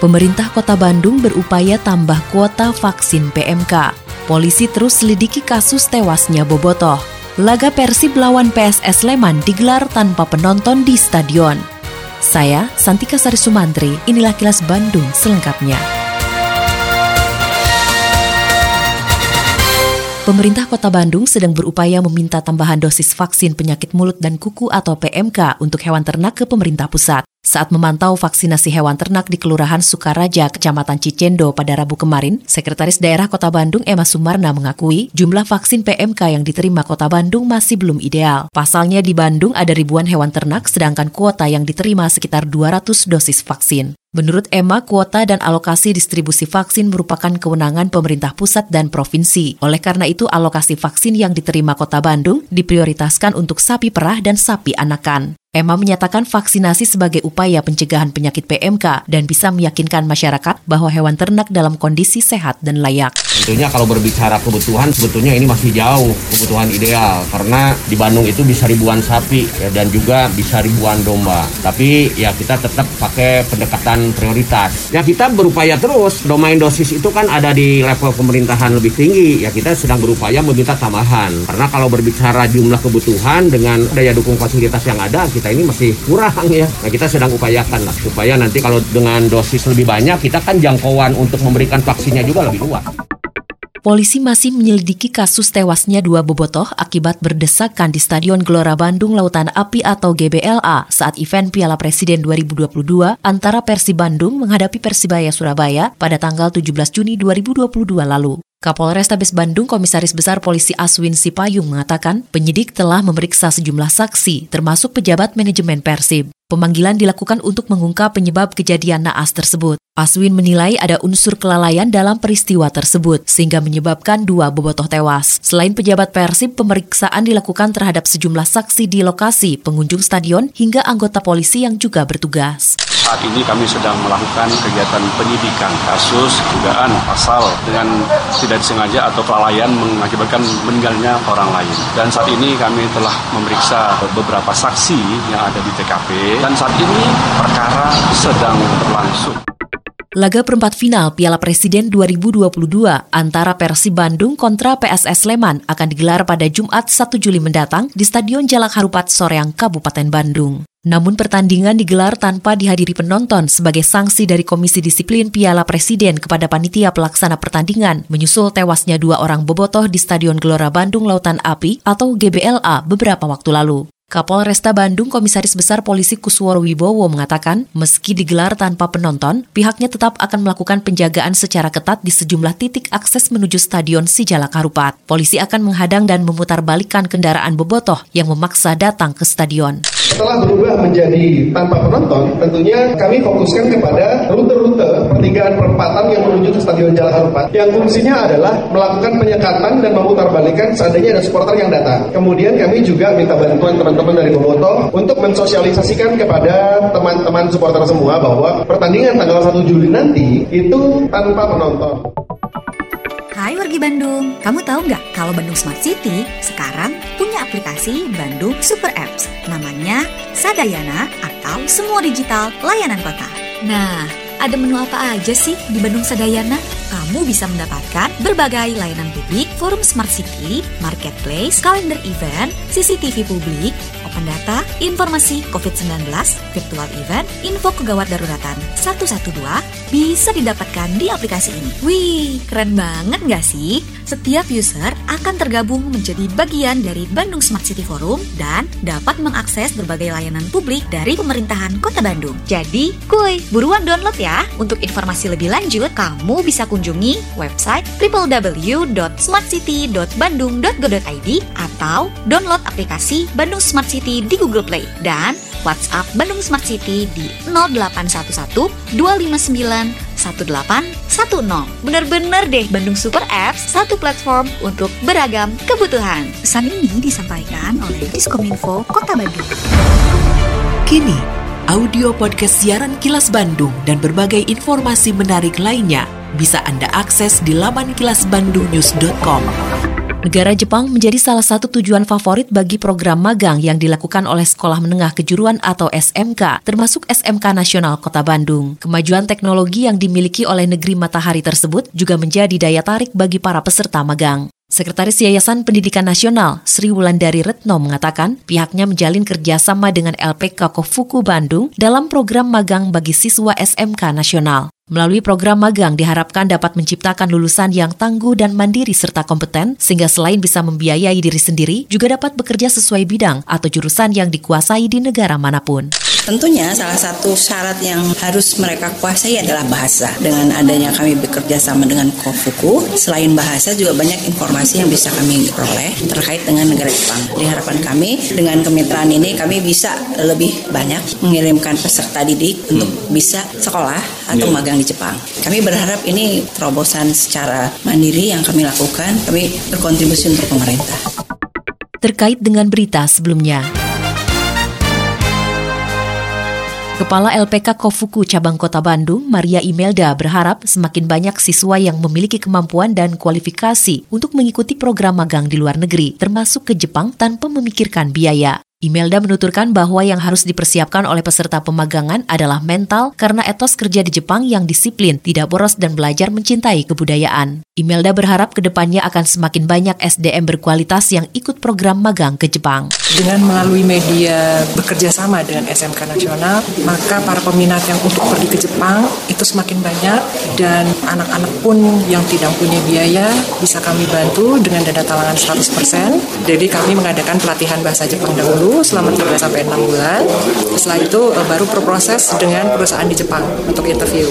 Pemerintah Kota Bandung berupaya tambah kuota vaksin PMK. Polisi terus selidiki kasus tewasnya Bobotoh. Laga Persib lawan PSS Sleman digelar tanpa penonton di stadion. Saya, Santika Sari Sumantri, inilah kilas Bandung selengkapnya. Pemerintah Kota Bandung sedang berupaya meminta tambahan dosis vaksin penyakit mulut dan kuku atau PMK untuk hewan ternak ke pemerintah pusat. Saat memantau vaksinasi hewan ternak di Kelurahan Sukaraja, Kecamatan Cicendo pada Rabu kemarin, Sekretaris Daerah Kota Bandung Emma Sumarna mengakui jumlah vaksin PMK yang diterima Kota Bandung masih belum ideal. Pasalnya di Bandung ada ribuan hewan ternak sedangkan kuota yang diterima sekitar 200 dosis vaksin. Menurut Emma, kuota dan alokasi distribusi vaksin merupakan kewenangan pemerintah pusat dan provinsi. Oleh karena itu, alokasi vaksin yang diterima Kota Bandung diprioritaskan untuk sapi perah dan sapi anakan. Emma menyatakan vaksinasi sebagai upaya pencegahan penyakit PMK dan bisa meyakinkan masyarakat bahwa hewan ternak dalam kondisi sehat dan layak. Tentunya kalau berbicara kebutuhan sebetulnya ini masih jauh kebutuhan ideal karena di Bandung itu bisa ribuan sapi ya, dan juga bisa ribuan domba. Tapi ya kita tetap pakai pendekatan prioritas. Ya kita berupaya terus. Domain dosis itu kan ada di level pemerintahan lebih tinggi. Ya kita sedang berupaya meminta tambahan. Karena kalau berbicara jumlah kebutuhan dengan daya dukung fasilitas yang ada kita ini masih kurang ya. Nah kita sedang upayakan lah supaya nanti kalau dengan dosis lebih banyak kita kan jangkauan untuk memberikan vaksinnya juga lebih luas. Polisi masih menyelidiki kasus tewasnya dua bobotoh akibat berdesakan di Stadion Gelora Bandung Lautan Api atau GBLA saat event Piala Presiden 2022 antara Persib Bandung menghadapi Persibaya Surabaya pada tanggal 17 Juni 2022 lalu. Kapolrestabes Bandung Komisaris Besar Polisi Aswin Sipayung mengatakan penyidik telah memeriksa sejumlah saksi termasuk pejabat manajemen Persib. Pemanggilan dilakukan untuk mengungkap penyebab kejadian naas tersebut. Aswin menilai ada unsur kelalaian dalam peristiwa tersebut, sehingga menyebabkan dua bobotoh tewas. Selain pejabat Persib, pemeriksaan dilakukan terhadap sejumlah saksi di lokasi, pengunjung stadion, hingga anggota polisi yang juga bertugas. Saat ini kami sedang melakukan kegiatan penyidikan kasus dugaan pasal dengan tidak disengaja atau kelalaian mengakibatkan meninggalnya orang lain. Dan saat ini kami telah memeriksa beberapa saksi yang ada di TKP dan saat ini perkara sedang berlangsung. Laga perempat final Piala Presiden 2022 antara Persib Bandung kontra PSS Sleman akan digelar pada Jumat 1 Juli mendatang di Stadion Jalak Harupat Soreang, Kabupaten Bandung. Namun pertandingan digelar tanpa dihadiri penonton sebagai sanksi dari Komisi Disiplin Piala Presiden kepada panitia pelaksana pertandingan menyusul tewasnya dua orang bobotoh di Stadion Gelora Bandung Lautan Api atau GBLA beberapa waktu lalu. Kapolresta Bandung Komisaris Besar Polisi Kusworo Wibowo mengatakan, meski digelar tanpa penonton, pihaknya tetap akan melakukan penjagaan secara ketat di sejumlah titik akses menuju Stadion Sijalak Harupat. Polisi akan menghadang dan memutarbalikkan kendaraan bobotoh yang memaksa datang ke stadion. Setelah berubah menjadi tanpa penonton, tentunya kami fokuskan kepada rute-rute pertigaan perempatan yang menuju ke Stadion Jalak Harupat, yang fungsinya adalah melakukan penyekatan dan memutarbalikkan seandainya ada supporter yang datang. Kemudian kami juga minta bantuan teman-teman dari Boboto untuk mensosialisasikan kepada teman-teman supporter semua bahwa pertandingan tanggal 1 Juli nanti itu tanpa penonton. Hai wargi Bandung, kamu tahu nggak kalau Bandung Smart City sekarang punya aplikasi Bandung Super Apps namanya Sadayana atau Semua Digital Layanan Kota. Nah, ada menu apa aja sih di Bandung Sadayana? Kamu bisa mendapatkan berbagai layanan publik, forum smart city, marketplace, kalender event, CCTV publik, open data, informasi COVID-19, virtual event, info kegawat daruratan 112 bisa didapatkan di aplikasi ini. Wih, keren banget nggak sih? Setiap user akan tergabung menjadi bagian dari Bandung Smart City Forum dan dapat mengakses berbagai layanan publik dari pemerintahan Kota Bandung. Jadi, kuy, buruan download ya. Untuk informasi lebih lanjut, kamu bisa kunjungi website www.smartcity.bandung.go.id atau download aplikasi Bandung Smart City di Google Play dan WhatsApp Bandung Smart City di 0811 259 1810. Bener-bener deh Bandung Super Apps, satu platform untuk beragam kebutuhan. Pesan ini disampaikan oleh Diskominfo Kota Bandung. Kini, audio podcast siaran Kilas Bandung dan berbagai informasi menarik lainnya bisa Anda akses di laman kilasbandungnews.com. Negara Jepang menjadi salah satu tujuan favorit bagi program magang yang dilakukan oleh Sekolah Menengah Kejuruan atau SMK, termasuk SMK Nasional Kota Bandung. Kemajuan teknologi yang dimiliki oleh negeri matahari tersebut juga menjadi daya tarik bagi para peserta magang. Sekretaris Yayasan Pendidikan Nasional, Sri Wulandari Retno mengatakan pihaknya menjalin kerjasama dengan LPK Kofuku Bandung dalam program magang bagi siswa SMK Nasional. Melalui program magang diharapkan dapat menciptakan lulusan yang tangguh dan mandiri serta kompeten, sehingga selain bisa membiayai diri sendiri, juga dapat bekerja sesuai bidang atau jurusan yang dikuasai di negara mana pun. Tentunya salah satu syarat yang harus mereka kuasai adalah bahasa. Dengan adanya kami bekerja sama dengan Kofuku, selain bahasa juga banyak informasi yang bisa kami peroleh terkait dengan negara Jepang. Di harapan kami dengan kemitraan ini kami bisa lebih banyak mengirimkan peserta didik untuk bisa sekolah atau iya. magang di Jepang. Kami berharap ini terobosan secara mandiri yang kami lakukan, kami berkontribusi untuk pemerintah. Terkait dengan berita sebelumnya, Kepala LPK Kofuku Cabang Kota Bandung, Maria Imelda berharap semakin banyak siswa yang memiliki kemampuan dan kualifikasi untuk mengikuti program magang di luar negeri, termasuk ke Jepang tanpa memikirkan biaya. Imelda menuturkan bahwa yang harus dipersiapkan oleh peserta pemagangan adalah mental karena etos kerja di Jepang yang disiplin, tidak boros dan belajar mencintai kebudayaan. Imelda berharap ke depannya akan semakin banyak SDM berkualitas yang ikut program magang ke Jepang. Dengan melalui media bekerja sama dengan SMK Nasional, maka para peminat yang untuk pergi ke Jepang itu semakin banyak dan anak-anak pun yang tidak punya biaya bisa kami bantu dengan dana talangan 100%. Jadi kami mengadakan pelatihan bahasa Jepang dahulu selama 3 sampai 6 bulan. Setelah itu eh, baru berproses dengan perusahaan di Jepang untuk interview.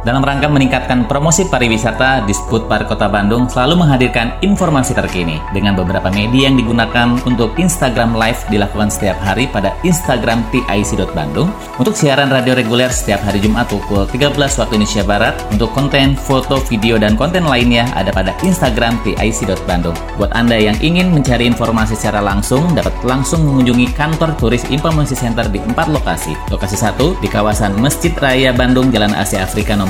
dalam rangka meningkatkan promosi pariwisata, Disput Park Kota Bandung selalu menghadirkan informasi terkini dengan beberapa media yang digunakan untuk Instagram Live dilakukan setiap hari pada Instagram TIC.Bandung untuk siaran radio reguler setiap hari Jumat pukul 13 waktu Indonesia Barat untuk konten, foto, video, dan konten lainnya ada pada Instagram TIC.Bandung. Buat Anda yang ingin mencari informasi secara langsung, dapat langsung mengunjungi kantor turis Informasi Center di empat lokasi. Lokasi satu di kawasan Masjid Raya Bandung, Jalan Asia Afrika nomor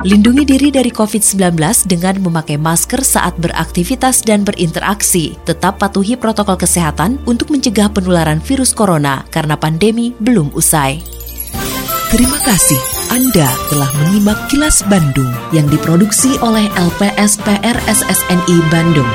Lindungi diri dari COVID-19 dengan memakai masker saat beraktivitas dan berinteraksi. Tetap patuhi protokol kesehatan untuk mencegah penularan virus corona karena pandemi belum usai. Terima kasih Anda telah menyimak kilas Bandung yang diproduksi oleh LPSPR SSNI Bandung.